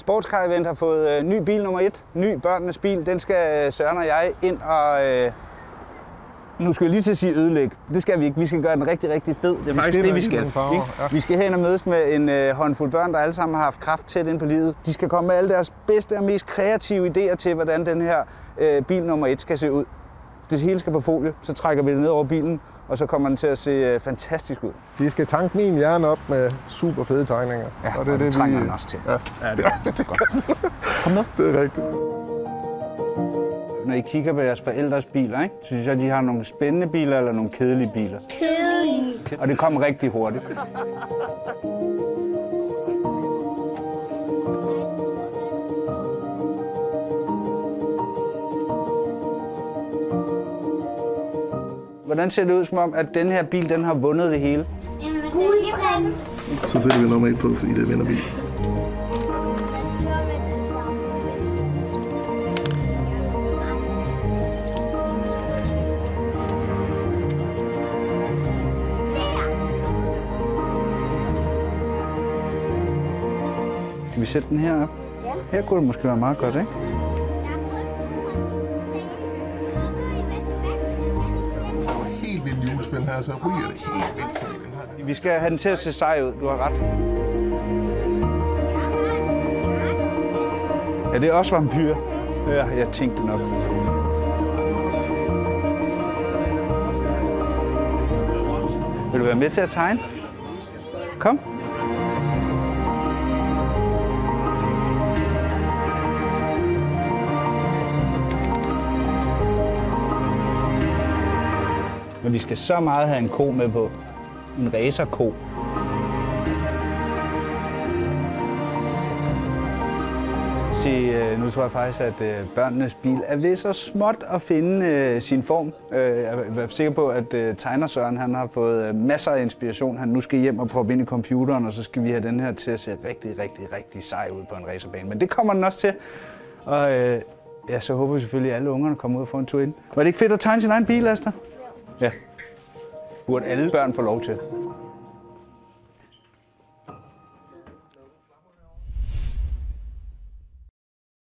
Sportscar Event har fået øh, ny bil nummer et. Ny børnenes bil. Den skal øh, Søren og jeg ind og... Øh, nu skal jeg lige til at sige ødelægge. Det skal vi ikke. Vi skal gøre den rigtig, rigtig fed. Det er faktisk stiller det, vi skal. farver, ja. Vi skal hen og mødes med en øh, håndfuld børn, der alle sammen har haft kraft tæt ind på livet. De skal komme med alle deres bedste og mest kreative idéer til, hvordan den her øh, bil nummer et skal se ud. Det hele skal på folie, så trækker vi det ned over bilen, og så kommer den til at se øh, fantastisk ud. De skal tanke min hjerne op med super fede tegninger. Ja, og det, det trænger den også til. Ja, Ja, det er det. godt. Kom med. det er rigtigt. Når I kigger på jeres forældres biler, ikke? synes jeg, de har nogle spændende biler eller nogle kedelige biler. Kedelige. Og det kommer rigtig hurtigt. Hvordan ser det ud som om, at den her bil den har vundet det hele? En guldbrænde. Så sætter vi nummer et på, fordi det er vinderbil. Skal vi sætte den her op? Ja. Her kunne det måske være meget godt, ikke? Helt her, så ryger det helt vildt, fordi den har Vi skal have den til at se sej ud. Du har ret. Er det også vampyr? Ja, jeg tænkte nok. Vil du være med til at tegne? Kom. Men vi skal så meget have en ko med på. En racerko. Se, øh, nu tror jeg faktisk, at øh, børnenes bil er ved så småt at finde øh, sin form. Øh, Jeg er sikker på, at øh, tegner Søren han har fået øh, masser af inspiration. Han nu skal hjem og proppe ind i computeren, og så skal vi have den her til at se rigtig, rigtig, rigtig sej ud på en racerbane. Men det kommer den også til. Og øh, ja, så håber vi selvfølgelig, at alle ungerne kommer ud og får en tur ind. Var det ikke fedt at tegne sin egen bil, Asta? Ja. Burde alle børn få lov til.